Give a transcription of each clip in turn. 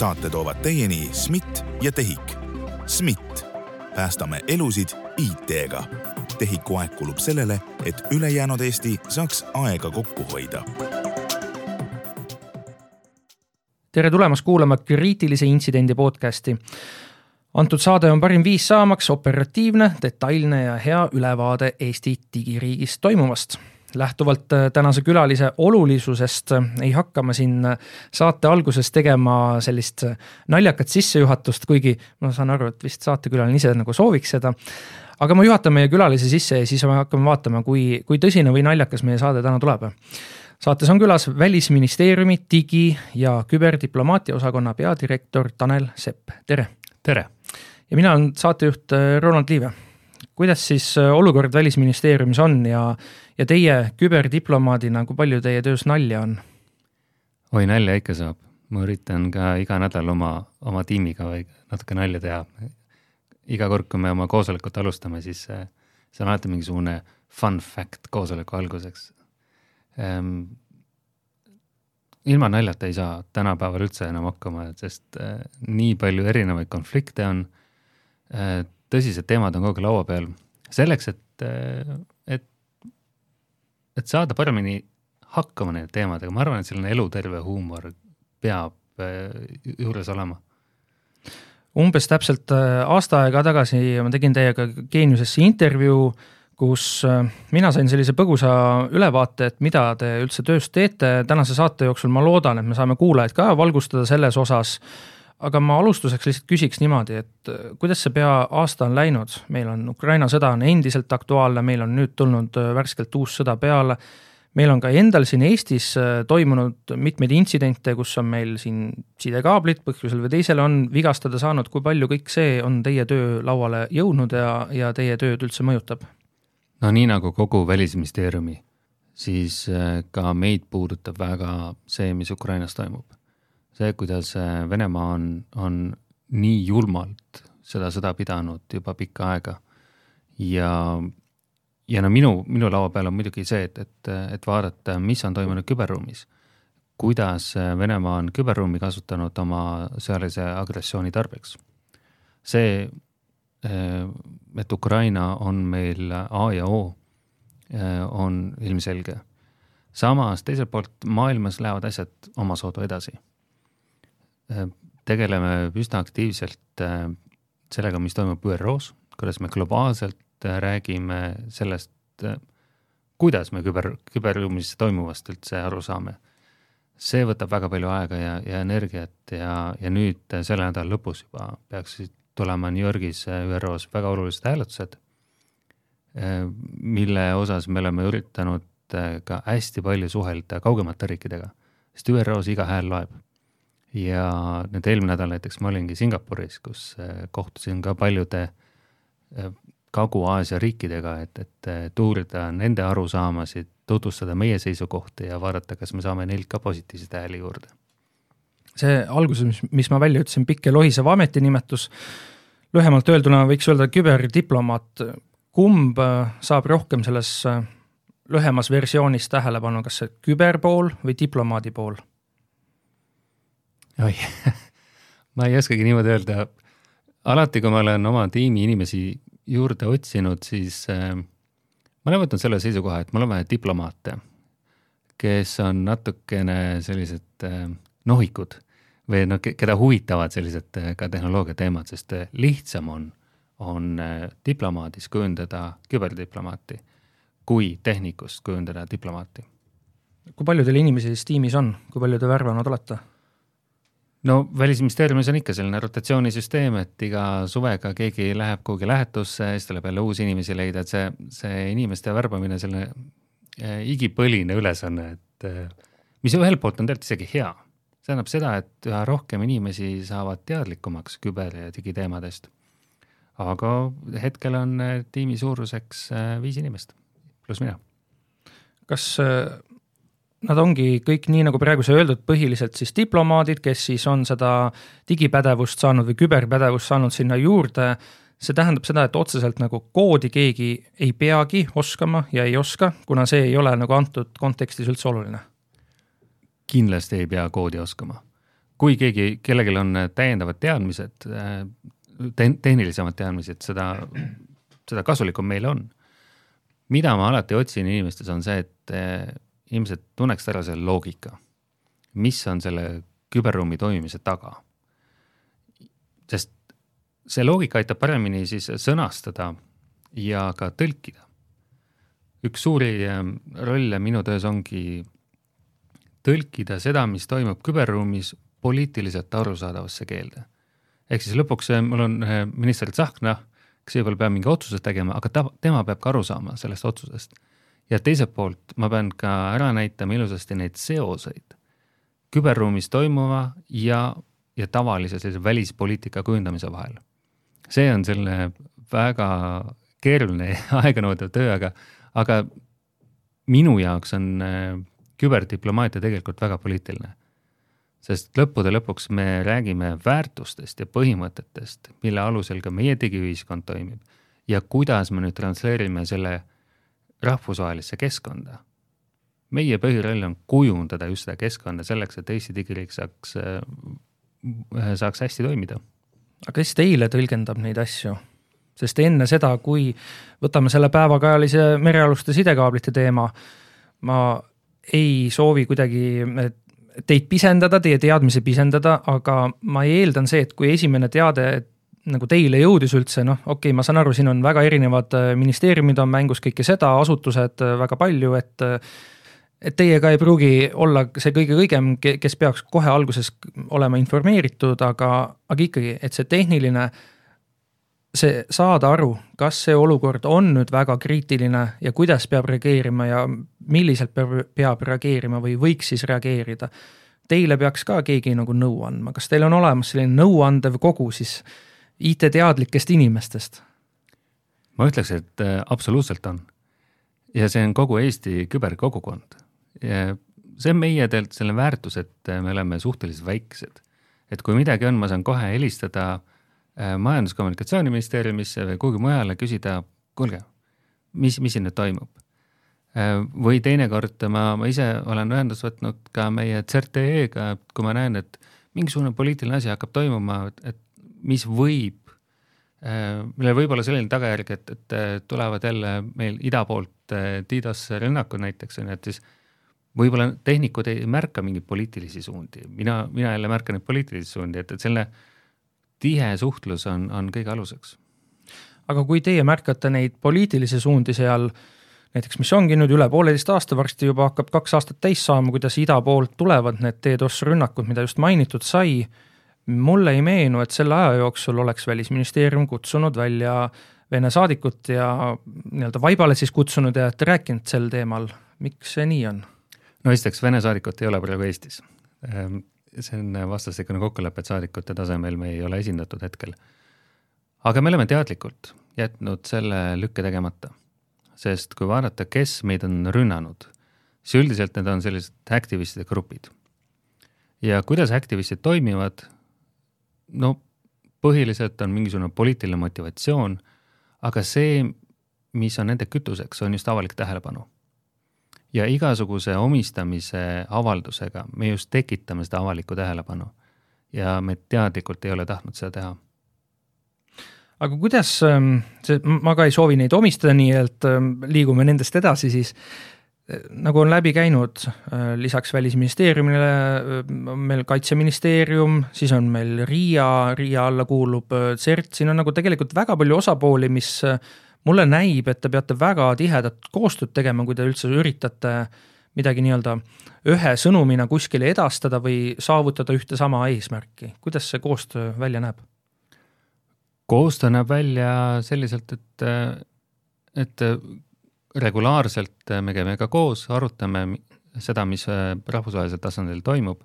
saate toovad teieni SMIT ja TEHIK. SMIT, päästame elusid IT-ga. TEHIK-u aeg kulub sellele, et ülejäänud Eesti saaks aega kokku hoida tere tulemast kuulama kriitilise intsidendi podcasti. antud saade on parim viis saamaks operatiivne, detailne ja hea ülevaade Eesti digiriigis toimuvast lähtuvalt äh, tänase külalise olulisusest äh, ei hakka ma siin äh, saate alguses tegema sellist naljakat sissejuhatust, kuigi ma saan aru, et vist saatekülaline ise nagu sooviks seda. aga ma juhatan meie külalise sisse ja siis me hakkame vaatama, kui, kui tõsine või naljakas meie saade täna tuleb. saates on külas Välisministeeriumi digi- ja küberdiplomaatia osakonna peadirektor Tanel Sepp, tere. tere. ja mina olen saatejuht Ronald Liive kuidas siis olukord Välisministeeriumis on ja, ja teie küberdiplomaadina, kui palju teie töös nalja on? oi, nalja ikka saab, ma üritan ka iga nädal oma, oma tiimiga natuke nalja teha. iga kord, kui me oma koosolekut alustame, siis see on alati mingisugune fun fact koosoleku alguseks ehm,. ilma naljata ei saa tänapäeval üldse enam hakkama, sest äh, nii palju erinevaid konflikte on äh,, tõsised teemad on kogu aeg laua peal. selleks, et äh, et saada paremini hakkama nende teemadega, ma arvan, et selline eluterve huumor peab äh, juures olema. umbes täpselt äh, aasta aega tagasi ma tegin teiega Geeniusesse intervjuu, kus äh, mina sain sellise põgusa ülevaate, et mida te üldse töös teete, tänase saate jooksul ma loodan, et me saame kuulajaid ka valgustada selles osas, aga ma alustuseks lihtsalt küsiks niimoodi, et kuidas see pea aasta on läinud, meil on Ukraina sõda on endiselt aktuaalne, meil on nüüd tulnud värskelt uus sõda peale meil on ka endal siin Eestis äh, toimunud mitmeid intsidente, kus on meil siin sidekaablid põhjusel või teisel on vigastada saanud, kui palju kõik see on teie töö lauale jõudnud ja, ja teie tööd üldse mõjutab? no nii nagu kogu Välisministeeriumi, siis äh, ka meid puudutab väga see, mis Ukrainas toimub. See, kuidas äh, Venemaa on, on nii julmalt seda sõda pidanud juba pikka aega ja ja no minu, minu laua peal on muidugi see, et, et, et vaadata, mis on toimunud küberruumis. kuidas Venemaa on küberruumi kasutanud oma sõjalise agressiooni tarbeks. see, et Ukraina on meil A ja O, on ilmselge. samas teiselt poolt maailmas lähevad asjad omasoodu edasi. Tegeleme üsna aktiivselt sellega, mis toimub ÜRO-s, kuidas me globaalselt räägime sellest, kuidas me küber, küberruumis toimuvast üldse aru saame. see võtab väga palju aega ja, ja energiat ja, ja nüüd selle nädala lõpus juba peaksid tulema New Yorgis ÜRO-s väga olulised hääletused, mille osas me oleme üritanud ka hästi palju suhelda kaugemate riikidega, sest ÜRO-s iga hääl loeb. Ja nüüd eelmine nädal näiteks ma olingi Singapuris, kus kohtusin ka paljude Kagu-Aasia riikidega, et, et, et uurida nende arusaamasid, tutvustada meie seisukohti ja vaadata, kas me saame neilt ka positiivseid hääli juurde. see alguses, mis, mis ma välja ütlesin, pikk ja lohisev ametinimetus, lühemalt öelduna võiks öelda küberdiplomaat, kumb äh, saab rohkem selles äh, lühemas versioonis tähelepanu, kas see küberpool või diplomaadi pool? Oi ma ei oskagi niimoodi öelda. alati, kui ma olen oma tiimi inimesi juurde otsinud, siis äh, ma olen võtnud selle seisukoha, et mul on vaja diplomaate, kes on natukene sellised äh, nohikud või noh, keda huvitavad sellised äh, ka tehnoloogia teemad, sest äh, lihtsam on, on äh, diplomaadis kujundada küberdiplomaati kui tehnikust kujundada diplomaati. kui palju teil inimesi siis tiimis on, kui palju te värvanud olete? No Välisministeeriumis on ikka selline rotatsioonisüsteem, et iga suvega keegi läheb kuhugi lähetusse, siis tuleb jälle uusi inimesi leida, et see, see inimeste värbamine, selline äh, igipõline ülesanne, et äh, mis ühelt poolt on tegelikult isegi hea. see tähendab seda, et üha rohkem inimesi saavad teadlikumaks küber- ja digiteemadest. aga hetkel on äh, tiimi suuruseks viis inimest, pluss mina. kas Nad ongi kõik nii, nagu praegu sai öeldud, põhiliselt siis diplomaadid, kes siis on seda digipädevust saanud või küberpädevust saanud sinna juurde. see tähendab seda, et otseselt nagu koodi keegi ei peagi oskama ja ei oska, kuna see ei ole nagu antud kontekstis üldse oluline. kindlasti ei pea koodi oskama. kui keegi, kellelgi on täiendavad teadmised, te-, tehnilisemad teadmised, seda, seda kasulikum meile on. mida ma alati otsin inimestes, on see, et inimesed tunneks ära selle loogika. mis on selle küberruumi toimimise taga? sest see loogika aitab paremini siis sõnastada ja ka tõlkida. üks suuri ähm, rolle minu töös ongi tõlkida seda, mis toimub küberruumis poliitiliselt arusaadavasse keelde. ehk siis lõpuks äh, mul on äh, minister Tsahkna, kes võib-olla peab mingi otsuse tegema, aga ta, tema peab ka aru saama sellest otsusest. Ja teiselt poolt ma pean ka ära näitama ilusasti neid seoseid küberruumis toimuva ja, ja tavalise sellise välispoliitika kujundamise vahel. see on selline väga keeruline ja aeganõudev töö, aga, aga minu jaoks on äh, küberdiplomaatia tegelikult väga poliitiline. sest lõppude lõpuks me räägime väärtustest ja põhimõtetest, mille alusel ka meie digiühiskond toimib ja kuidas me nüüd transleerime selle rahvusvahelisse keskkonda. meie põhiroll on kujundada just seda keskkonda selleks, et Eesti digiriik saaks, äh, saaks hästi toimida. aga kes teile tõlgendab neid asju? sest enne seda, kui võtame selle päevakajalise merealuste sidekaablite teema, ma ei soovi kuidagi teid pisendada, teie teadmisi pisendada, aga ma eeldan see, et kui esimene teade nagu teile jõudis üldse, noh, okei okay,, ma saan aru, siin on väga erinevad äh, ministeeriumid on mängus, kõike seda, asutused äh, väga palju, et et teiega ei pruugi olla see kõige õigem, kes peaks kohe alguses olema informeeritud, aga, aga ikkagi, et see tehniline äh, see saada aru, kas see olukord on nüüd väga kriitiline ja kuidas peab reageerima ja milliselt peab, peab reageerima või võiks siis reageerida. Teile peaks ka keegi nagu nõu andma, kas teil on olemas selline nõuandev kogu siis IT-teadlikest inimestest? ma ütleks, et äh, absoluutselt on. ja see on kogu Eesti küberkogukond. see on meie tegelikult selle väärtus, et äh, me oleme suhteliselt väiksed. et kui midagi on, ma saan kohe helistada Äh, majandus-kommunikatsiooniministeeriumisse või kuhugi mujale küsida, kuulge, mis, mis siin nüüd toimub. Või teinekord ma, ma ise olen ühendust võtnud ka meie CRTE-ga, et kui ma näen, et mingisugune poliitiline asi hakkab toimuma, et mis võib, äh, millel võib olla selline tagajärg, et, et tulevad jälle meil ida poolt DDoS rünnakud näiteks, on ju, et siis võib-olla tehnikud ei märka mingeid poliitilisi suundi, mina, mina jälle märkan neid poliitilisi suundi, et, et selle tihe suhtlus on, on kõige aluseks. aga kui teie märkate neid poliitilisi suundi seal, näiteks mis ongi nüüd üle pooleteist aasta, varsti juba hakkab kaks aastat täis saama, kuidas ida poolt tulevad need DDoS rünnakud, mida just mainitud sai, mulle ei meenu, et selle aja jooksul oleks Välisministeerium kutsunud välja Vene saadikut ja nii-öelda vaibale siis kutsunud ja et rääkinud sel teemal, miks see nii on? no esiteks, Vene saadikut ei ole praegu Eestis ehm, see on vastastikune kokkulepe, et saadikute tasemel me ei ole esindatud hetkel. aga me oleme teadlikult jätnud selle lükke tegemata. sest kui vaadata, kes meid on rünnanud, siis üldiselt need on sellised aktivistide grupid. ja kuidas aktivistid toimivad, no põhiliselt on mingisugune poliitiline motivatsioon, aga see, mis on nende kütuseks, on just avalik tähelepanu ja igasuguse omistamise avaldusega me just tekitame seda avalikku tähelepanu. ja me teadlikult ei ole tahtnud seda teha. aga kuidas, ähm, see, ma ka ei soovi neid omistada, nii et ähm, liigume nendest edasi siis, nagu on läbi käinud, äh, lisaks Välisministeeriumile on äh, meil Kaitseministeerium, siis on meil RIA, RIA alla kuulub CERT, siin on nagu tegelikult väga palju osapooli, mis mulle näib, et te peate väga tihedat koostööd tegema, kui te üldse üritate midagi nii-öelda ühe sõnumina kuskile edastada või saavutada ühte sama eesmärki. kuidas see koostöö välja näeb? koostöö näeb välja selliselt, et, et regulaarselt me käime ka koos, arutame seda, mis rahvusvahelisel tasandil toimub.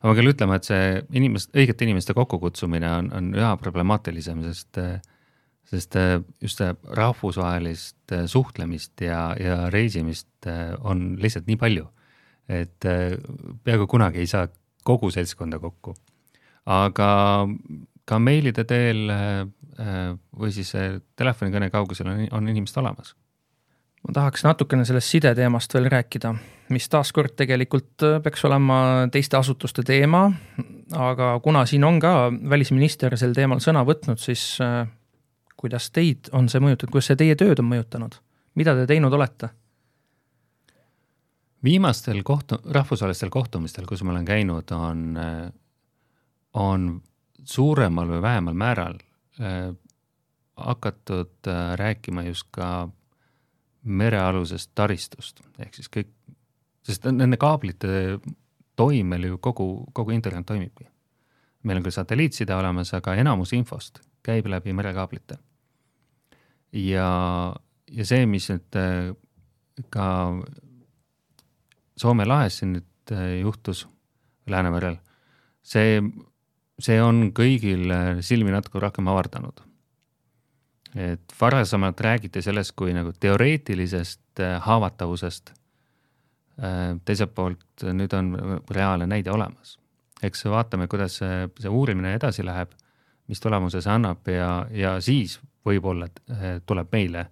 aga ma küll ütlema, et see inimest, õigete inimeste kokkukutsumine on, on üha problemaatilisem, sest äh, sest äh, just rahvusvahelist äh, suhtlemist ja, ja reisimist äh, on lihtsalt nii palju, et peaaegu kunagi ei saa kogu seltskonda kokku. aga ka meilide teel või siis telefonikõne kaugusel on, on inimesed olemas. Ma tahaks natukene sellest sideteemast veel rääkida, mis taaskord tegelikult peaks olema teiste asutuste teema, aga kuna siin on ka välisminister sel teemal sõna võtnud, siis äh, kuidas teid on see mõjutanud, kuidas see teie tööd on mõjutanud, mida te teinud olete? viimastel kohtu-, rahvusvahelistel kohtumistel, kus ma olen käinud, on, on suuremal või vähemal määral äh, hakatud äh, rääkima just ka merealusest taristust, ehk siis kõik, sest nende kaablite toimel ju kogu, kogu internet toimibki. meil on küll satelliitside olemas, aga enamus infost käib läbi merekaablite. ja, ja see, mis nüüd äh, ka Soome lahes siin nüüd äh, juhtus, Läänemerel, see, see on kõigil silmi natuke rohkem avardanud et varasemalt räägiti sellest kui nagu teoreetilisest äh, haavatavusest. Äh, teiselt poolt nüüd on reaalne näide olemas. eks vaatame, kuidas see, see uurimine edasi läheb, mis tulemuse see annab ja, ja siis võib-olla äh, tuleb meile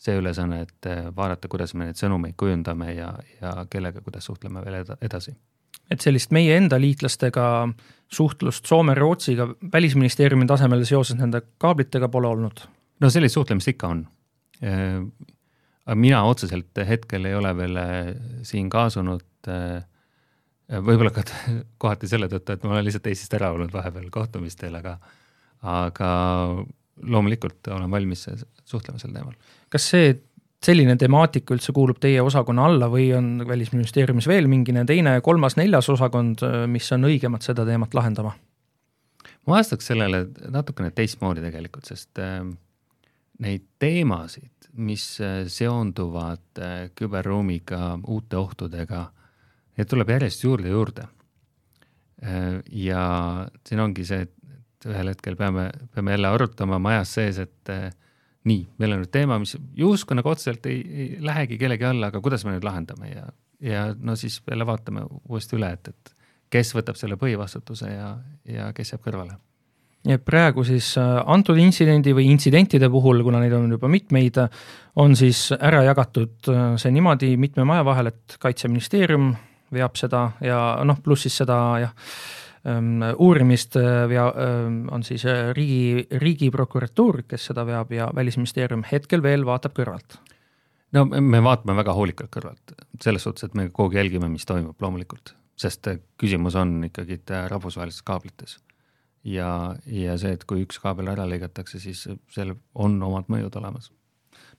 see ülesanne, et vaadata, kuidas me neid sõnumeid kujundame ja, ja kellega, kuidas suhtleme veel edasi. et sellist meie enda liitlastega suhtlust Soome-Rootsiga välisministeeriumi tasemel seoses nende kaablitega pole olnud no sellist suhtlemist ikka on. Äh, aga mina otseselt hetkel ei ole veel äh, siin kaasunud, äh, võib-olla ka kohati selle tõttu, et ma olen lihtsalt Eestist ära olnud vahepeal kohtumistel, aga aga loomulikult olen valmis suhtlema sel teemal. kas see, selline temaatika üldse kuulub teie osakonna alla või on Välisministeeriumis veel mingine teine, kolmas, neljas osakond, mis on õigemad seda teemat lahendama? ma vastaks sellele natukene teistmoodi tegelikult, sest äh, neid teemasid, mis äh, seonduvad äh, küberruumiga, uute ohtudega, neid tuleb järjest juurde juurde. Äh, ja siin ongi see, et ühel hetkel peame, peame jälle arutama majas sees, et nii, meil on nüüd teema, mis justkui nagu otseselt ei, ei lähegi kellegi alla, aga kuidas me nüüd lahendame ja, ja no siis jälle vaatame uuesti üle, et, et kes võtab selle põhivastutuse ja, ja kes jääb kõrvale nii et praegu siis äh, antud intsidendi või intsidentide puhul, kuna neid on juba mitmeid, on siis ära jagatud äh, see niimoodi mitme maja vahel, et Kaitseministeerium veab seda ja noh, pluss siis seda jah, ähm, uurimist äh, vea-, ähm, on siis riigi, riigiprokuratuur, kes seda veab ja Välisministeerium hetkel veel vaatab kõrvalt. no me vaatame väga hoolikalt kõrvalt, selles suhtes, et me kogu aeg jälgime, mis toimub loomulikult, sest küsimus on ikkagi rahvusvahelistes kaablites ja, ja see, et kui üks kaabel ära lõigatakse, siis seal on omad mõjud olemas.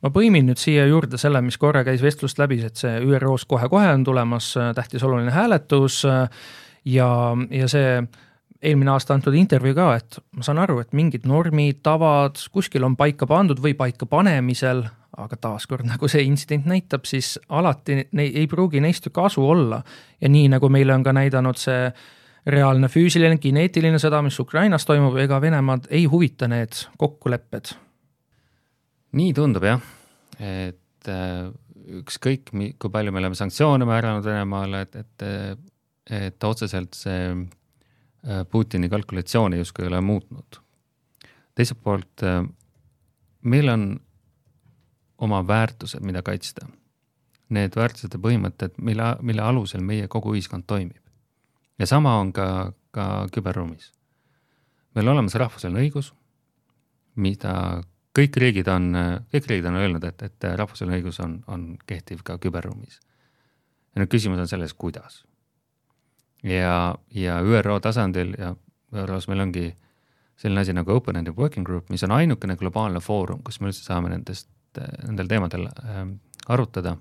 ma põimin nüüd siia juurde selle, mis korra käis vestlust läbi, et see ÜRO-s kohe-kohe on tulemas tähtis oluline hääletus ja, ja see eelmine aasta antud intervjuu ka, et ma saan aru, et mingid normid, tavad kuskil on paika pandud või paika panemisel, aga taaskord, nagu see intsident näitab, siis alati ne, ei pruugi neist ju kasu olla. ja nii, nagu meile on ka näidanud see reaalne füüsiline, kineetiline sõda, mis Ukrainas toimub, ega Venemaad ei huvita need kokkulepped. nii tundub jah, et äh, ükskõik, kui palju me oleme sanktsioone määranud Venemaale, et, et, et otseselt see äh, Putini kalkulatsioone justkui ei ole muutnud. teiselt poolt äh, meil on oma väärtused, mida kaitsta. Need väärtused ja põhimõtted, mille, mille alusel meie kogu ühiskond toimib ja sama on ka, ka küberruumis. meil on olemas rahvusvaheline õigus, mida kõik riigid on, kõik riigid on öelnud, et, et rahvusvaheline õigus on, on kehtiv ka küberruumis. ja nüüd küsimus on selles, kuidas. ja, ja ÜRO tasandil ja ÜRO-s meil ongi selline asi nagu Open-Ended Working Group, mis on ainukene globaalne foorum, kus me üldse saame nendest, nendel teemadel äh, arutada.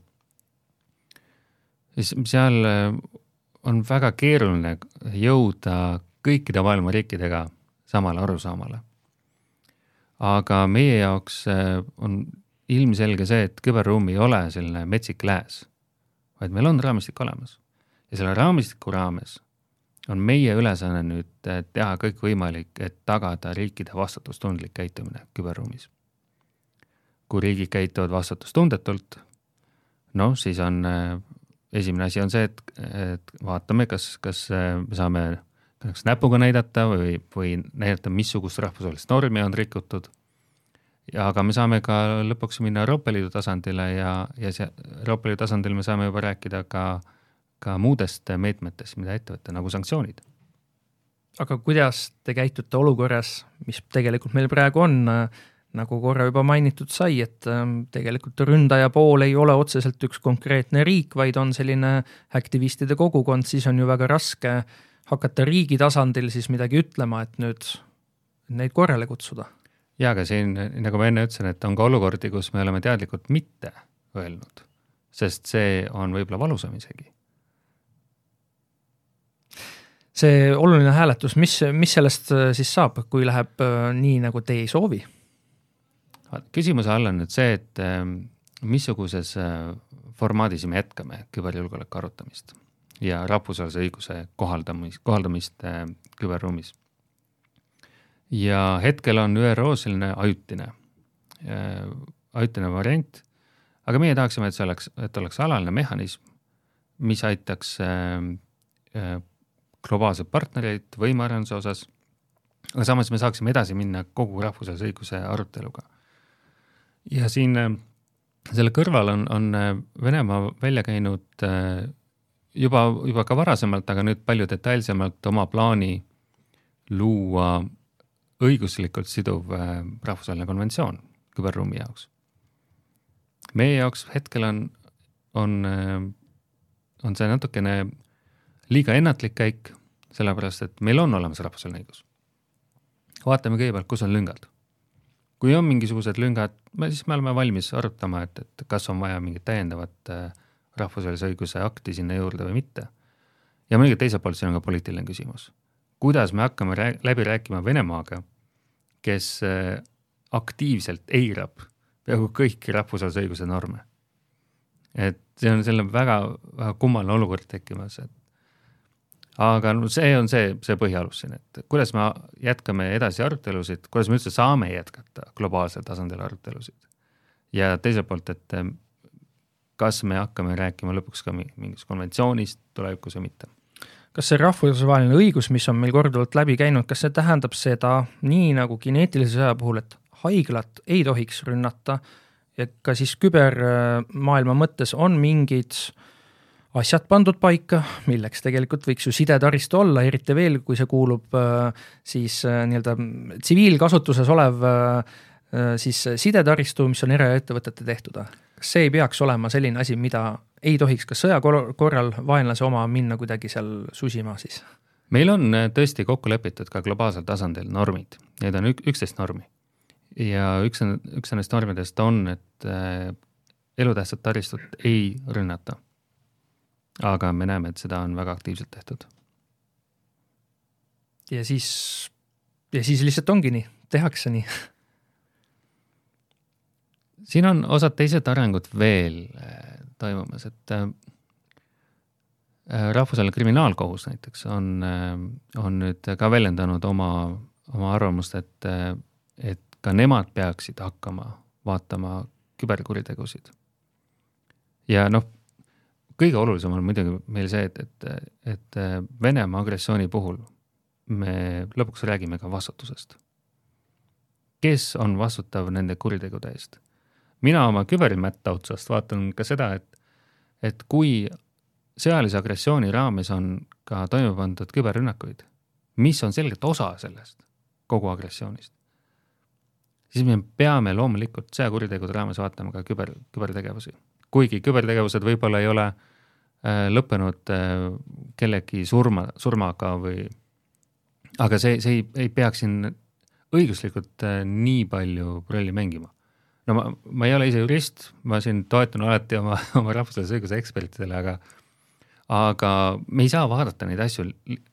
siis seal on väga keeruline jõuda kõikide maailma riikidega samale arusaamale. aga meie jaoks äh, on ilmselge see, et küberruum ei ole selline metsik lääs, vaid meil on raamistik olemas. ja selle raamistiku raames on meie ülesanne nüüd äh, teha kõik võimalik, et tagada riikide vastutustundlik käitumine küberruumis. kui riigid käituvad vastutustundetult, noh, siis on äh, esimene asi on see, et, et vaatame, kas, kas äh, me saame kas näpuga näidata või, või näidata, missugust rahvusvahelist normi on rikutud. ja aga me saame ka lõpuks minna Euroopa Liidu tasandile ja, ja see Euroopa Liidu tasandil me saame juba rääkida ka, ka muudest meetmetest, mida ette võtta, nagu sanktsioonid. aga kuidas te käitute olukorras, mis tegelikult meil praegu on, nagu korra juba mainitud sai, et ähm, tegelikult ründaja pool ei ole otseselt üks konkreetne riik, vaid on selline aktivistide kogukond, siis on ju väga raske hakata riigi tasandil siis midagi ütlema, et nüüd neid korrale kutsuda. jaa, aga siin, nagu ma enne ütlesin, et on ka olukordi, kus me oleme teadlikult mitte öelnud, sest see on võib-olla valusam isegi see oluline hääletus, mis, mis sellest siis saab, kui läheb äh, nii, nagu te ei soovi? Küsimuse all on nüüd see, et ähm, missuguses äh, formaadis me jätkame küberjulgeoleku arutamist ja rahvusvahelise õiguse kohaldamist, kohaldamist küberruumis. ja hetkel on ÜRO selline ajutine, ajutine variant, aga meie tahaksime, et see oleks, et oleks alaline mehhanism, mis aitaks globaalseid partnereid võimearenduse osas, aga samas me saaksime edasi minna kogu rahvusvahelise õiguse aruteluga. Ja siin äh, selle kõrval on, on äh, Venemaa välja käinud äh, juba, juba ka varasemalt, aga nüüd palju detailsemalt oma plaani luua õiguslikult siduv rahvusvaheline konventsioon küberruumi jaoks. meie jaoks hetkel on, on, on see natukene liiga ennatlik käik, sellepärast et meil on olemas rahvusvaheline õigus. vaatame kõigepealt, kus on lüngad. Kui on mingisugused lüngad, siis me oleme valmis arutama, et, et kas on vaja mingit täiendavat äh, rahvusvahelise õiguse akti sinna juurde või mitte. ja muidugi teiselt poolt siin on ka poliitiline küsimus. kuidas me hakkame rää-, läbi rääkima Venemaaga, kes äh, aktiivselt eirab peaaegu kõiki rahvusvahelise õiguse norme. et see on selle väga, väga kummaline olukord tekkimas, et aga no see on see, see põhialus siin, et kuidas me jätkame edasi arutelusid, kuidas me üldse saame jätkata globaalsel tasandil arutelusid. ja teiselt poolt, et kas me hakkame rääkima lõpuks ka mingist konventsioonist tulevikus või mitte kas see rahvusvaheline õigus, mis on meil korduvalt läbi käinud, kas see tähendab seda, nii nagu kineetilise sõja puhul, et haiglat ei tohiks rünnata ja ka siis kübermaailma mõttes on mingid äh, asjad pandud paika, milleks tegelikult võiks ju sidetaristu olla, eriti veel, kui see kuulub äh, siis äh, nii-öelda tsiviilkasutuses olev äh, siis sidetaristu, mis on eraettevõtete tehtud. kas see ei peaks olema selline asi, mida ei tohiks ka sõja korral vaenlase oma minna kuidagi seal susima siis? meil on tõesti kokku lepitud ka globaalsel tasandil normid, need on ük-, üksteist normi. ja üks, üks nendest normidest on, et elutähtsat taristut ei rünnata aga me näeme, et seda on väga aktiivselt tehtud. ja siis, ja siis lihtsalt ongi nii, tehakse nii siin on osad teised arengud veel äh, toimumas, et äh, äh, rahvusvaheline kriminaalkohus näiteks on, on nüüd ka väljendanud oma, oma arvamust, et, et ka nemad peaksid hakkama vaatama küberkuritegusid. ja noh kõige olulisem on muidugi meil see, et, et, et Venemaa agressiooni puhul me lõpuks räägime ka vastutusest. kes on vastutav nende kuritegude eest? mina oma küberimätta otsast vaatan ka seda, et, et kui sõjalise agressiooni raames on ka toime pandud küberrünnakuid, mis on selgelt osa sellest, kogu agressioonist, siis me peame loomulikult sõjakuritegude raames vaatama ka küber, kübertegevusi. kuigi kübertegevused võib-olla ei ole äh, Äh, lõppenud äh, kellegi surma, surmaga või aga see, see ei, ei peaks siin õiguslikult äh, nii palju rolli mängima. no ma, ma ei ole ise jurist, ma siin toetun alati oma, oma rahvusvahelise õiguse ekspertidele, aga aga me ei saa vaadata neid asju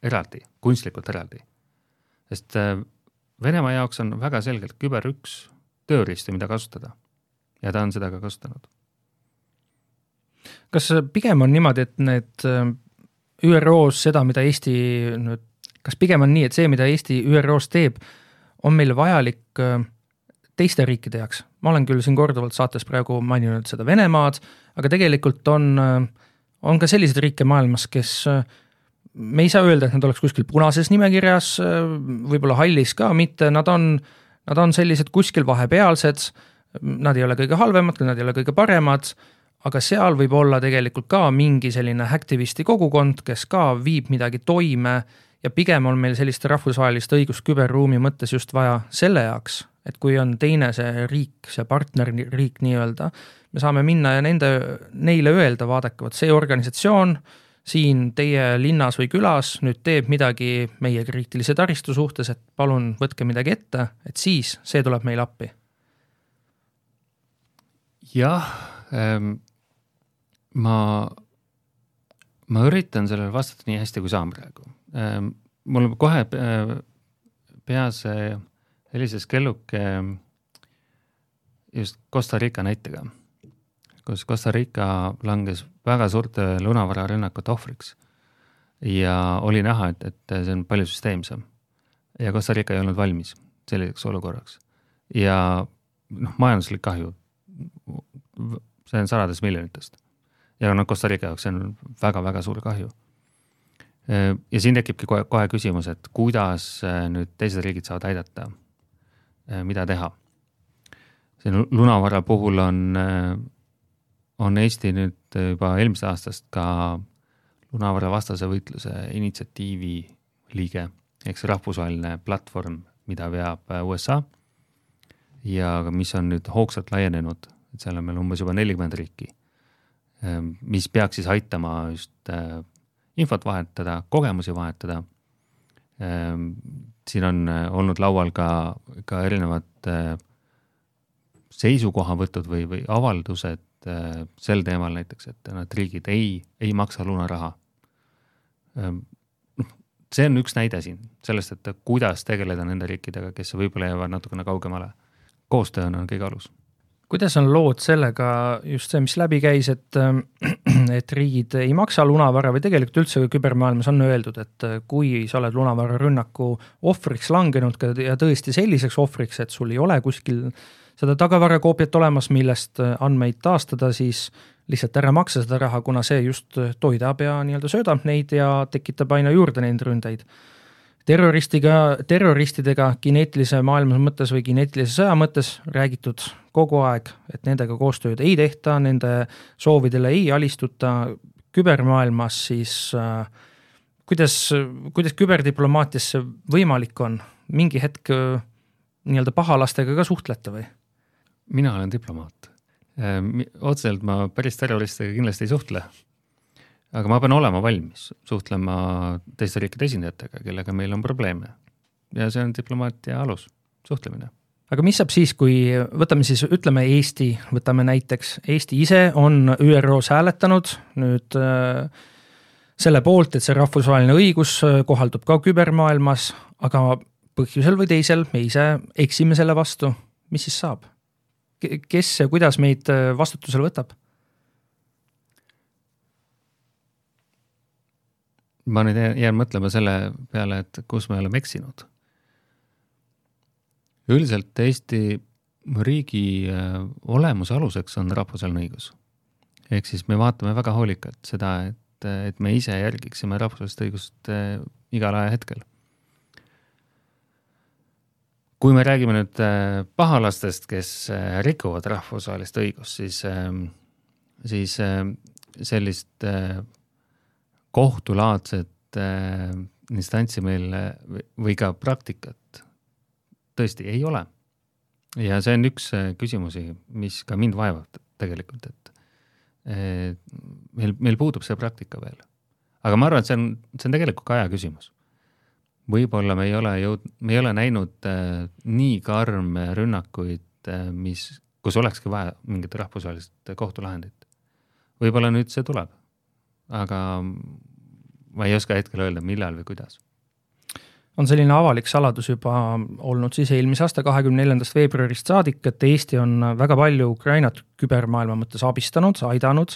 eraldi, kunstlikult eraldi. sest Venemaa jaoks on väga selgelt küber üks tööriistu, mida kasutada. ja ta on seda ka kasutanud kas pigem on niimoodi, et need äh, ÜRO-s seda, mida Eesti nüüd, kas pigem on nii, et see, mida Eesti ÜRO-s teeb, on meil vajalik äh, teiste riikide jaoks? ma olen küll siin korduvalt saates praegu maininud seda Venemaad, aga tegelikult on, äh, on ka selliseid riike maailmas, kes me ei saa öelda, et nad oleks kuskil punases nimekirjas, võib-olla hallis ka mitte, nad on, nad on sellised kuskil vahepealsed, nad ei ole kõige halvemad, nad ei ole kõige paremad aga seal võib olla tegelikult ka mingi selline aktivisti kogukond, kes ka viib midagi toime ja pigem on meil sellist rahvusvahelist õigust küberruumi mõttes just vaja selle jaoks, et kui on teine see riik, see partnerriik nii-öelda, me saame minna ja nende, neile öelda, vaadake, vot see organisatsioon siin teie linnas või külas nüüd teeb midagi meie kriitilise taristu suhtes, et palun võtke midagi ette, et siis see tuleb meile appi. jah ähm,, ma, ma üritan sellele vastata nii hästi, kui saan praegu ähm,. mul kohe äh, peas helises kelluke just Costa Rica näitega, kus Costa Rica langes väga suurte lunavararünnakute ohvriks. ja oli näha, et, et see on palju süsteemsem. ja Costa Rica ei olnud valmis selliseks olukorraks. ja noh, majanduslik kahju, see on sadades miljonitest. Ja noh, Costa Rica jaoks see on väga-väga suur kahju. Ja siin tekibki kohe, kohe küsimus, et kuidas nüüd teised riigid saavad aidata Äh, mida teha. see lunavara puhul on, äh, on Eesti nüüd juba eelmisest aastast ka lunavara vastase võitluse initsiatiivi liige, ehk see rahvusvaheline platvorm, mida veab äh, USA ja mis on nüüd hoogsalt laienenud, et seal on meil umbes juba nelikümmend riiki, mis peaks siis aitama just infot vahetada, kogemusi vahetada siin on äh, olnud laual ka, ka erinevad äh, seisukohavõtud või, või avaldused äh, sel teemal näiteks, et nad riigid ei, ei maksa lunaraha. noh, see on üks näide siin sellest, et kuidas tegeleda nende riikidega, kes võib-olla jäävad natukene kaugemale. koostöö on kõige alus kuidas on lood sellega, just see, mis läbi käis, et, et riigid ei maksa lunavara või tegelikult üldse kübermaailmas on öeldud, et kui sa oled lunavararünnaku ohvriks langenud ja tõesti selliseks ohvriks, et sul ei ole kuskil seda tagavarakoopiat olemas, millest andmeid taastada, siis lihtsalt ära maksa seda raha, kuna see just toidab ja nii-öelda söödab neid ja tekitab aina juurde neid ründeid terroristiga, terroristidega kineetilise maailma mõttes või kineetilise sõja mõttes räägitud kogu aeg, et nendega koostööd ei tehta, nende soovidele ei alistuta, kübermaailmas siis äh, kuidas, kuidas küberdiplomaatias see võimalik on, mingi hetk äh, nii-öelda pahalastega ka suhtlete või? mina olen diplomaat. Äh, otseselt ma päris terroristidega kindlasti ei suhtle aga ma pean olema valmis suhtlema teiste riikide esindajatega, kellega meil on probleeme. ja see on diplomaatia alus, suhtlemine. aga mis saab siis, kui võtame siis, ütleme Eesti, võtame näiteks, Eesti ise on ÜRO-s hääletanud nüüd äh, selle poolt, et see rahvusvaheline õigus äh, kohaldub ka kübermaailmas, aga põhjusel või teisel me ise eksime selle vastu, mis siis saab? kes ja kuidas meid äh, vastutusele võtab? Ma nüüd jään mõtlema selle peale, et kus me oleme eksinud. üldiselt Eesti riigi äh, olemuse aluseks on rahvusvaheline õigus. ehk siis me vaatame väga hoolikalt seda, et, et me ise järgiksime rahvusvahelist õigust äh, igal ajahetkel. kui me räägime nüüd äh, pahalastest, kes rikuvad rahvusvahelist õigust, siis, siis sellist kohtulaadset äh, instantsi meil või ka praktikat tõesti ei ole. ja see on üks äh, küsimusi, mis ka mind vaevab tegelikult, et meil, meil puudub see praktika veel. aga ma arvan, et see on, see on tegelikult ka aja küsimus. võib-olla me ei ole jõud-, me ei ole näinud äh, nii karme rünnakuid äh,, mis, kus olekski vaja mingit rahvusvahelist kohtulahendit. võib-olla nüüd see tuleb aga ma ei oska hetkel öelda, millal või kuidas. On selline avalik saladus juba olnud siis eelmise aasta kahekümne neljandast veebruarist saadik, et Eesti on väga palju Ukrainat kübermaailma mõttes abistanud, aidanud,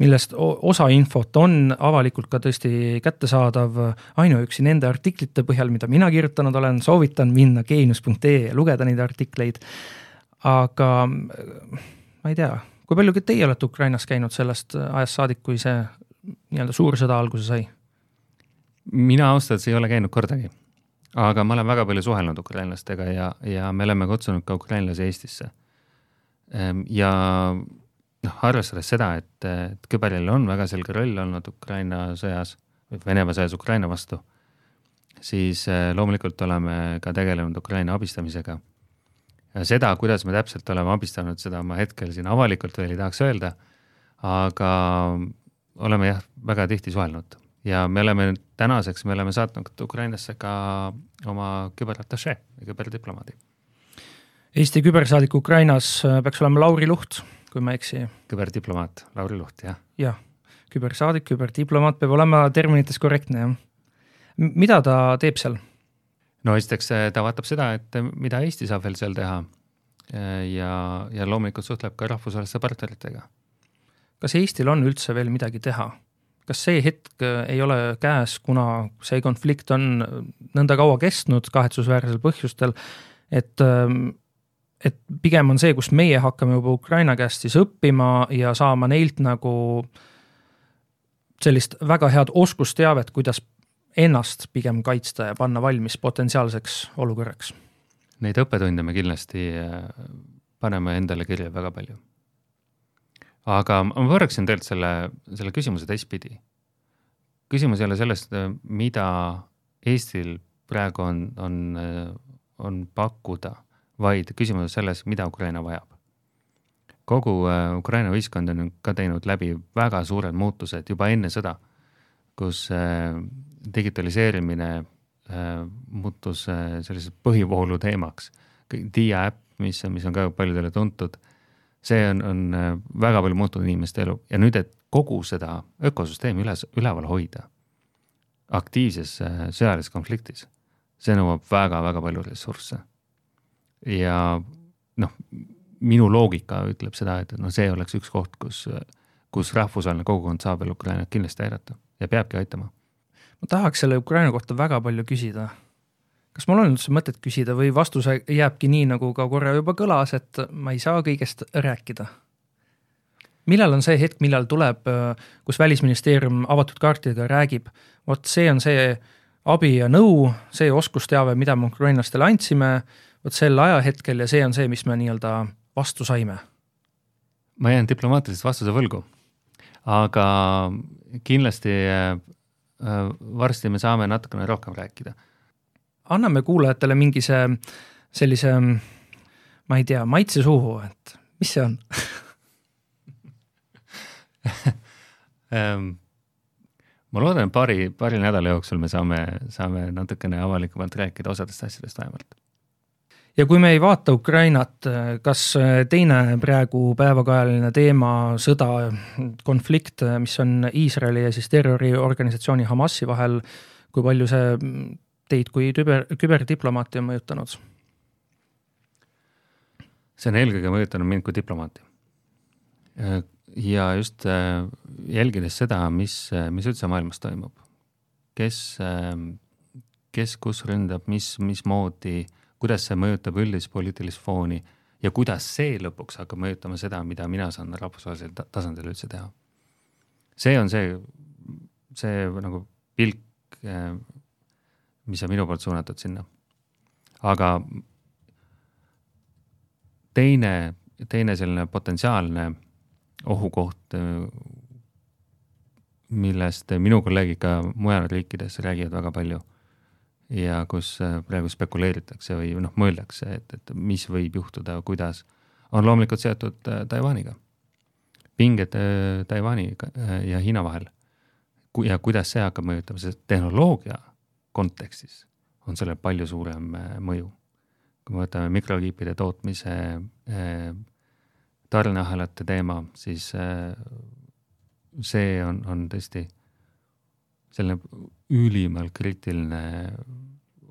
millest osa infot on avalikult ka tõesti kättesaadav ainuüksi nende artiklite põhjal, mida mina kirjutanud olen, soovitan minna geenius.ee ja lugeda neid artikleid, aga ma ei tea, kui palju teie olete Ukrainas käinud sellest ajast saadik, kui see nii-öelda suur sõda alguse sai? mina ausalt öeldes ei ole käinud kordagi, aga ma olen väga palju suhelnud ukrainlastega ja, ja me oleme kutsunud ka ukrainlasi Eestisse. Ehm, ja noh, arvestades seda, et, et küberil on väga selge roll olnud Ukraina sõjas, Venemaa sõjas Ukraina vastu, siis loomulikult oleme ka tegelenud Ukraina abistamisega. seda, kuidas me täpselt oleme abistanud, seda ma hetkel siin avalikult veel ei tahaks öelda, aga oleme jah, väga tihti suhelnud ja me oleme tänaseks, me oleme saatnud Ukrainasse ka oma küberatašee, küberdiplomaadi. Eesti kübersaadik Ukrainas äh, peaks olema Lauri Luht, kui ma ei eksi. küberdiplomaat Lauri Luht, jah. jah, kübersaadik, küberdiplomaat peab olema terminites korrektne, jah. mida ta teeb seal? no esiteks äh, ta vaatab seda, et äh, mida Eesti saab veel seal teha ja, ja loomulikult suhtleb ka rahvusvaheliste partneritega. Kas Eestil on üldse veel midagi teha? kas see hetk äh, ei ole käes, kuna see konflikt on nõnda kaua kestnud kahetsusväärsel põhjustel, et, ähm, et pigem on see, kus meie hakkame juba Ukraina käest siis õppima ja saama neilt nagu sellist väga head oskusteavet, kuidas ennast pigem kaitsta ja panna valmis potentsiaalseks olukorraks. Neid õppetunde me kindlasti äh, paneme endale kirja väga palju aga ma pööraksin tegelikult selle, selle küsimuse teistpidi. küsimus ei ole sellest, mida Eestil praegu on, on, on pakkuda, vaid küsimus on selles, mida Ukraina vajab. kogu äh, Ukraina ühiskond on ka teinud läbi väga suured muutused juba enne sõda, kus äh, digitaliseerimine äh, muutus selliseks põhivoolu teemaks. Dia äpp, mis, mis on ka paljudele tuntud see on, on äh, väga palju muutnud inimeste elu ja nüüd, et kogu seda ökosüsteemi üles, üleval hoida aktiivses äh, sõjalises konfliktis, see nõuab väga-väga palju ressursse. ja noh, minu loogika ütleb seda, et noh, see oleks üks koht, kus, kus rahvusvaheline kogukond saab veel Ukrainat kindlasti aidata ja peabki aitama. ma tahaks selle Ukraina kohta väga palju küsida kas mul on üldse mõtet küsida või vastus jääbki nii, nagu ka korra juba kõlas, et ma ei saa kõigest rääkida? millal on see hetk, millal tuleb, kus Välisministeerium avatud kaartidega räägib, vot see on see abi ja nõu, see oskusteave, mida me ukrainlastele andsime, vot sel ajahetkel ja see on see, mis me nii-öelda vastu saime? ma jään diplomaatilist vastuse võlgu, aga kindlasti äh, varsti me saame natukene rohkem rääkida anname kuulajatele mingi see, sellise, ma ei tea, maitse suhu, et mis see on um, ma loodan, et paari, paari nädala jooksul me saame, saame natukene avalikumalt rääkida osadest asjadest vähemalt. ja kui me ei vaata Ukrainat, kas teine praegu päevakajaline teema, sõda, konflikt, mis on Iisraeli ja siis terroriorganisatsiooni Hamasi vahel, kui palju see teid kui küber, küberdiplomaati on mõjutanud? see on eelkõige mõjutanud mind kui diplomaati. ja just äh, jälgides seda, mis, mis üldse maailmas toimub, kes, äh, kes kus ründab, mis, mismoodi, kuidas see mõjutab üldist poliitilist fooni ja kuidas see lõpuks hakkab mõjutama seda, mida mina saan rahvusvahelisel tasandil üldse teha. see on see, see nagu pilk äh, mis on minu poolt suunatud sinna. aga teine, teine selline potentsiaalne ohukoht, millest minu kolleegid ka mujal riikides räägivad väga palju ja kus praegu spekuleeritakse või noh, mõeldakse, et, et mis võib juhtuda, kuidas, on loomulikult seotud Taiwaniga. pinged Taiwani ja Hiina vahel ja kuidas see hakkab mõjutama, sest tehnoloogia kontekstis on sellel palju suurem äh, mõju. kui me võtame mikrokiipide tootmise äh, tarneahelate teema, siis äh, see on, on tõesti selline ülimalt kriitiline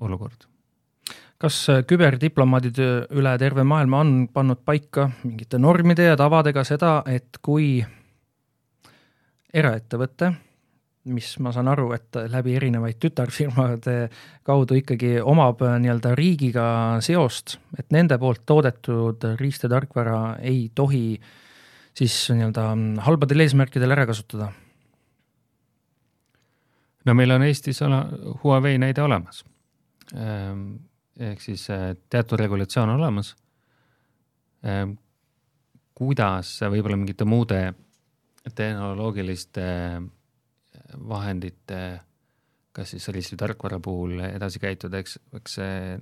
olukord. kas küberdiplomaadid üle terve maailma on pannud paika mingite normide ja tavadega seda, et kui eraettevõte mis ma saan aru, et läbi erinevaid tütarfirmade kaudu ikkagi omab äh, nii-öelda riigiga seost, et nende poolt toodetud riist- ja tarkvara ei tohi siis nii-öelda halbadel eesmärkidel ära kasutada? no meil on Eestis Huawei näide olemas. Ehm, ehk siis äh, teatud regulatsioon on olemas. Ehm, kuidas võib-olla mingite muude tehnoloogiliste vahendite kas siis ristitarkvara puhul edasi käituda, eks, eks see,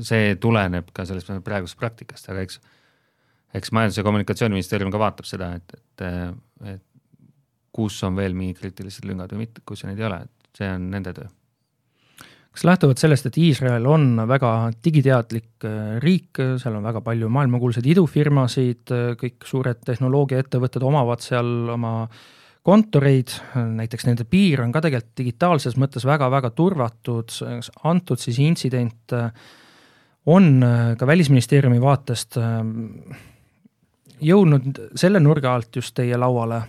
see tuleneb ka sellest praegusest praktikast, aga eks, eks Majandus- ja Kommunikatsiooniministeerium ka vaatab seda, et, et, et kus on veel mingid kriitilised lüngad või mitte, kus neid ei ole, et see on nende töö. Kas lähtuvalt sellest, et Iisrael on väga digiteadlik äh, riik, seal on väga palju maailmakuulsaid idufirmasid, kõik suured tehnoloogiaettevõtted omavad seal oma kontoreid, näiteks nende piir on ka tegelikult digitaalses mõttes väga-väga turvatud, antud siis intsident äh, on äh, ka Välisministeeriumi vaatest jõudnud selle nurga alt just teie lauale?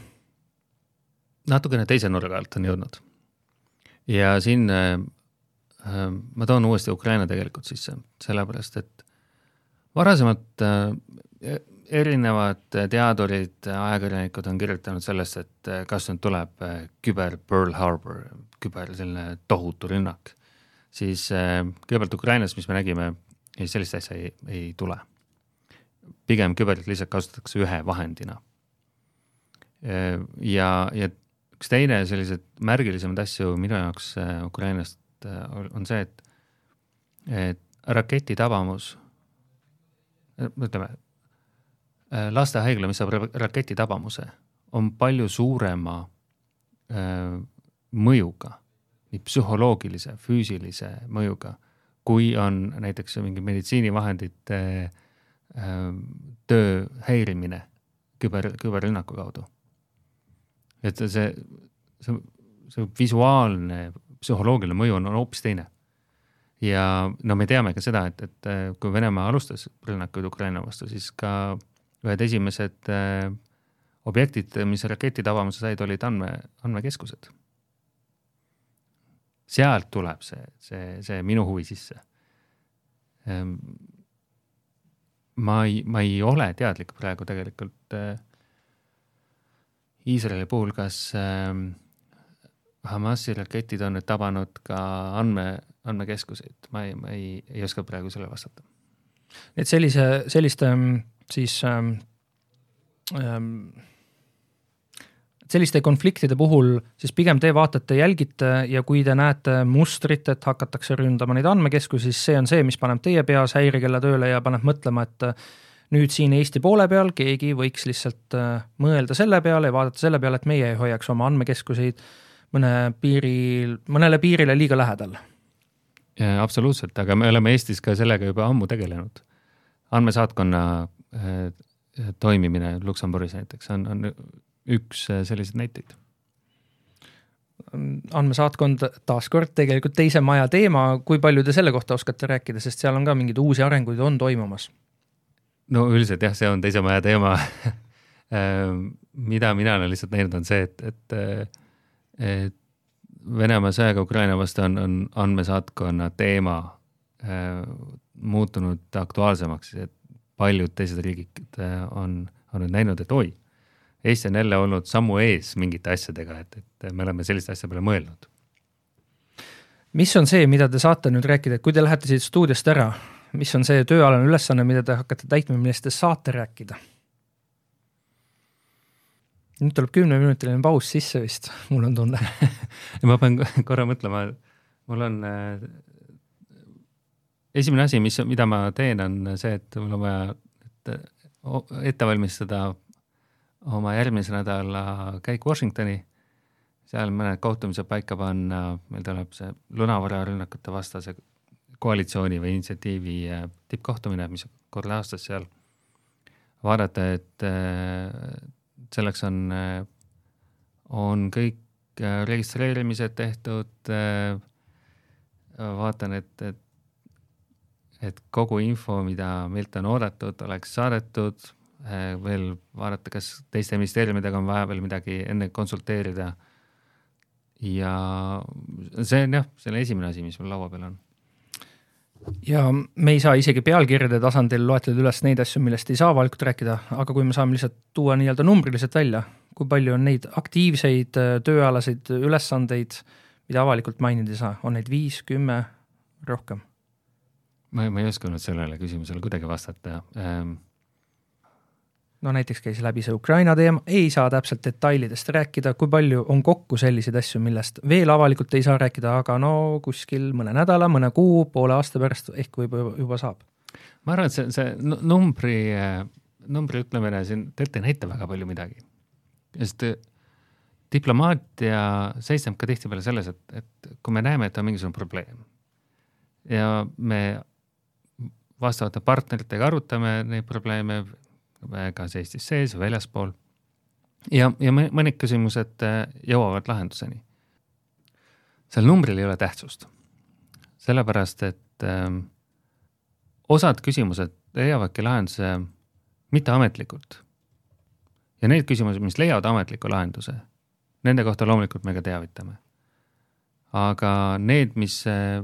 natukene teise nurga alt on jõudnud. ja siin Äh, ma toon uuesti Ukraina tegelikult sisse, sellepärast et varasemalt äh, erinevad teadurid, ajakirjanikud on kirjutanud sellest, et äh, kas nüüd tuleb küber Pearl Harbor, küber selline tohutu rünnak, siis kõigepealt Ukrainas, mis me nägime, sellist asja ei, ei tule. pigem küberit lihtsalt kasutatakse ühe vahendina. ja, ja üks teine selliseid märgilisemaid asju minu jaoks Ukrainast on see, et, et raketi tabamus, ütleme, lastehaigla, mis saab raketi tabamuse, on palju suurema äh, mõjuga, nii psühholoogilise, füüsilise mõjuga, kui on näiteks mingi meditsiinivahendite töö häirimine küber, küberrünnaku kaudu. et see, see, see visuaalne psühholoogiline mõju on, on hoopis teine. ja no me teame ka seda, et, et äh, kui Venemaa alustas rünnakuid Ukraina vastu, siis ka ühed esimesed äh, objektid, mis raketi tabamuse said, olid andme, andmekeskused. sealt tuleb see, see, see minu huvi sisse ähm,. ma ei, ma ei ole teadlik praegu tegelikult äh, Iisraeli puhul, kas äh, Hamasi raketid on nüüd tabanud ka andme, andmekeskuseid, ma ei, ma ei, ei oska praegu sellele vastata. et sellise, selliste mm, siis ähm, ähm, selliste konfliktide puhul siis pigem te vaatate, jälgite ja kui te näete mustrit, et hakatakse ründama neid andmekeskusi, siis see on see, mis paneb teie peas häirekella tööle ja paneb mõtlema, et nüüd siin Eesti poole peal keegi võiks lihtsalt äh, mõelda selle peale ja vaadata selle peale, et meie ei hoiaks oma andmekeskuseid äh, mõne piiril, mõnele piirile liiga lähedal. absoluutselt, aga me oleme Eestis ka sellega juba ammu tegelenud. andmesaatkonna äh, toimimine Luksemburgis näiteks on, on üks äh, selliseid näiteid andmesaatkond taaskord tegelikult teise maja teema, kui palju te selle kohta oskate rääkida, sest seal on ka mingeid uusi arenguid on toimumas? no üldiselt jah, see on teise maja teema mida mina olen lihtsalt näinud, on see, et, et et Venemaa sõjaga Ukraina vastu on, on andmesaatkonna teema äh, muutunud aktuaalsemaks, et paljud teised riigid äh, on, on nüüd näinud, et oi, Eesti on jälle olnud sammu ees mingite asjadega, et, et me oleme selliste asja peale mõelnud. mis on see, mida te saate nüüd rääkida, kui te lähete siit stuudiost ära, mis on see tööalane ülesanne, mida te hakkate täitma, millest te saate rääkida? nüüd tuleb kümneminutiline paus sisse vist, mul on tunne ma pean korra mõtlema, mul on äh, esimene asi, mis, mida ma teen, on see, et mul on vaja et, ette valmistada oma järgmise nädala käik Washingtoni, seal mõned kohtumised paika panna, meil tuleb see lunavararünnakute vastase koalitsiooni või initsiatiivi äh, tippkohtumine, mis kord aastas seal, vaadata, et äh, selleks on, on kõik äh, registreerimised tehtud. Äh, vaatan, et, et, et kogu info, mida meilt on oodatud, oleks saadetud. Äh, veel vaadata, kas teiste ministeeriumidega on vaja veel midagi enne konsulteerida. ja see on jah, selle esimene asi, mis mul laua peal on ja me ei saa isegi pealkirjade tasandil loetleda üles neid asju, millest ei saa avalikult rääkida, aga kui me saame lihtsalt tuua nii-öelda numbriliselt välja, kui palju on neid aktiivseid äh, tööalaseid ülesandeid, mida avalikult mainida ei saa, on neid viis, kümme, rohkem? Ma, ma ei oska nüüd sellele küsimusele kuidagi vastata ähm,. no näiteks käis läbi see Ukraina teema, ei saa täpselt detailidest rääkida, kui palju on kokku selliseid asju, millest veel avalikult ei saa rääkida, aga no kuskil mõne nädala, mõne kuu, poole aasta pärast ehk võib-olla juba saab. ma arvan, et see, see numbri, numbri ütlemine siin tegelikult ei näita väga palju midagi. sest diplomaatia seisneb ka tihtipeale selles, et, et kui me näeme, et on mingisugune probleem ja me vastavate partneritega arutame neid probleeme kas Eestis sees või väljaspool. ja, ja mõned küsimused äh, jõuavad lahenduseni. seal numbril ei ole tähtsust, sellepärast et ähm, osad küsimused leiavadki lahenduse mitteametlikult. ja need küsimused, mis leiavad ametliku lahenduse, nende kohta loomulikult me ka teavitame. aga need, mis, äh,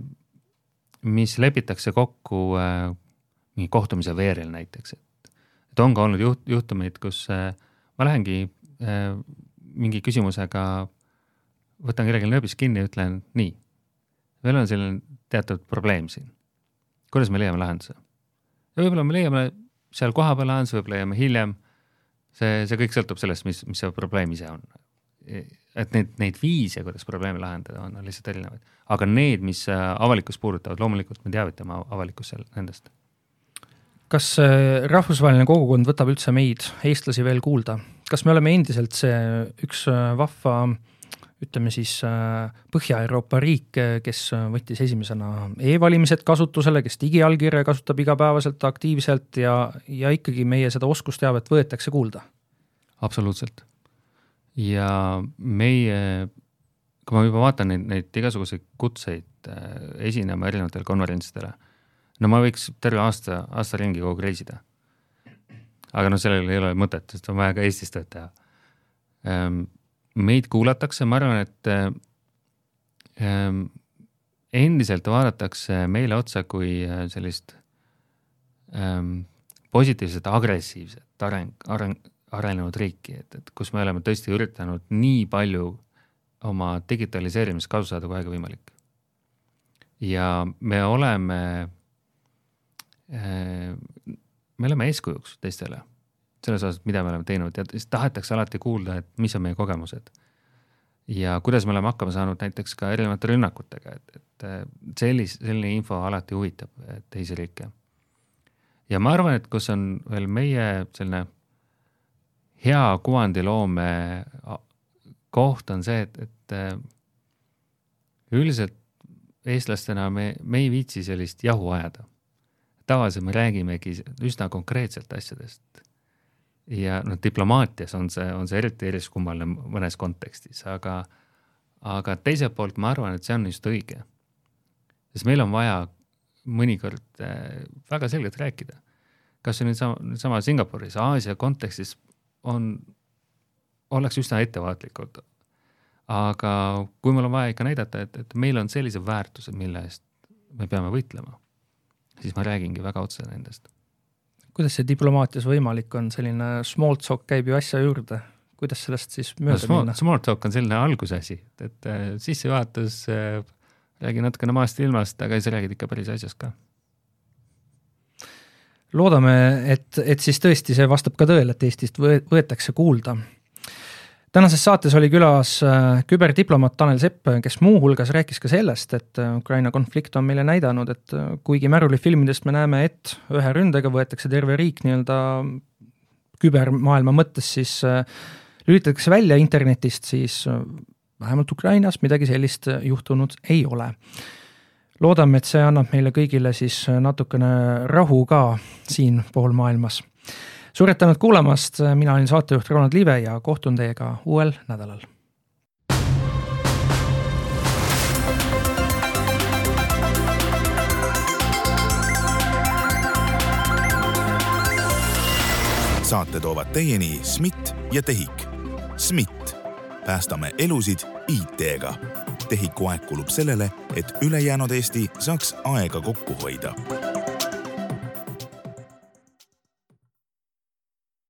mis lepitakse kokku äh, mingi kohtumise veerel näiteks, et et on ka olnud juht, juhtumeid, kus äh, ma lähengi äh, mingi küsimusega, võtan kellelgi nööbist kinni ja ütlen nii, meil on selline teatud probleem siin. kuidas me leiame lahenduse? ja võib-olla me leiame seal kohapeal lahenduse, võib-olla leiame hiljem. see, see kõik sõltub sellest, mis, mis see probleem ise on. et neid, neid viise, kuidas probleemi lahendada, on, lihtsalt erinevaid. aga need, mis äh, avalikkust puudutavad, loomulikult me teavitame avalikkust nendest kas äh, rahvusvaheline kogukond võtab üldse meid, eestlasi veel kuulda? kas me oleme endiselt see üks äh, vahva ütleme siis äh, Põhja-Euroopa riik, kes võttis esimesena e-valimised kasutusele, kes digiallkirja kasutab igapäevaselt aktiivselt ja, ja ikkagi meie seda oskusteavet võetakse kuulda? absoluutselt. ja meie, kui ma juba vaatan neid, neid igasuguseid kutseid esinema erinevatele konverentsidele no ma võiks terve aasta, aasta ringi kogu aeg reisida. aga noh, sellel ei ole mõtet, sest on vaja ka Eestis tööd teha. Ehm, meid kuulatakse, ma arvan, et ehm, endiselt vaadatakse meile otsa kui äh, sellist ähm, positiivset, agressiivset areng, areng, arenenud riiki, et, et kus me oleme tõesti üritanud nii palju oma digitaliseerimist kasu saada kui vähegi võimalik. ja me oleme me oleme eeskujuks teistele selles osas, mida me oleme teinud ja siis tahetakse alati kuulda, et mis on meie kogemused. ja kuidas me oleme hakkama saanud näiteks ka erinevate rünnakutega, et, et äh, sellis-, selline info alati huvitab äh, teisi riike. ja ma arvan, et kus on veel meie selline hea kuvandiloome koht on see, et, et üldiselt eestlastena me, me ei viitsi sellist jahu ajada tavaliselt me räägimegi üsna konkreetselt asjadest. ja noh, diplomaatias on see, on see eriti eriskummaline mõnes kontekstis, aga, aga teiselt poolt ma arvan, et see on just õige. sest meil on vaja mõnikord äh, väga selgelt rääkida. kas või nüüd sama, sama Singapuris, Aasia kontekstis on, ollakse üsna ettevaatlikud. aga kui meil on vaja ikka näidata, et, et meil on sellised väärtused, mille eest me peame võitlema siis ma räägingi väga otse nendest. kuidas see diplomaatias võimalik on, selline small talk käib ju asja juurde, kuidas sellest siis mööda no, small, minna? Small talk on selline algusasi, et äh, sissejuhatus äh, räägi natukene maast ja ilmast, aga siis räägid ikka päris asjast ka. Loodame, et, et siis tõesti see vastab ka tõele, et Eestist võetakse kuulda tänases saates oli külas äh, küberdiplomaat Tanel Sepp, kes muuhulgas rääkis ka sellest, et äh, Ukraina konflikt on meile näidanud, et äh, kuigi märulifilmidest me näeme, et ühe ründega võetakse terve riik nii-öelda kübermaailma mõttes, siis lülitatakse välja internetist, siis vähemalt Ukrainas midagi sellist juhtunud ei ole. loodame, et see annab meile kõigile siis natukene rahu ka siinpool maailmas suured tänud kuulamast, mina olin saatejuht Ronald Liive ja kohtun teiega uuel nädalal. saate toovad teieni SMIT ja TEHIK. SMIT, päästame elusid IT-ga. TEHIK-u aeg kulub sellele, et ülejäänud Eesti saaks aega kokku hoida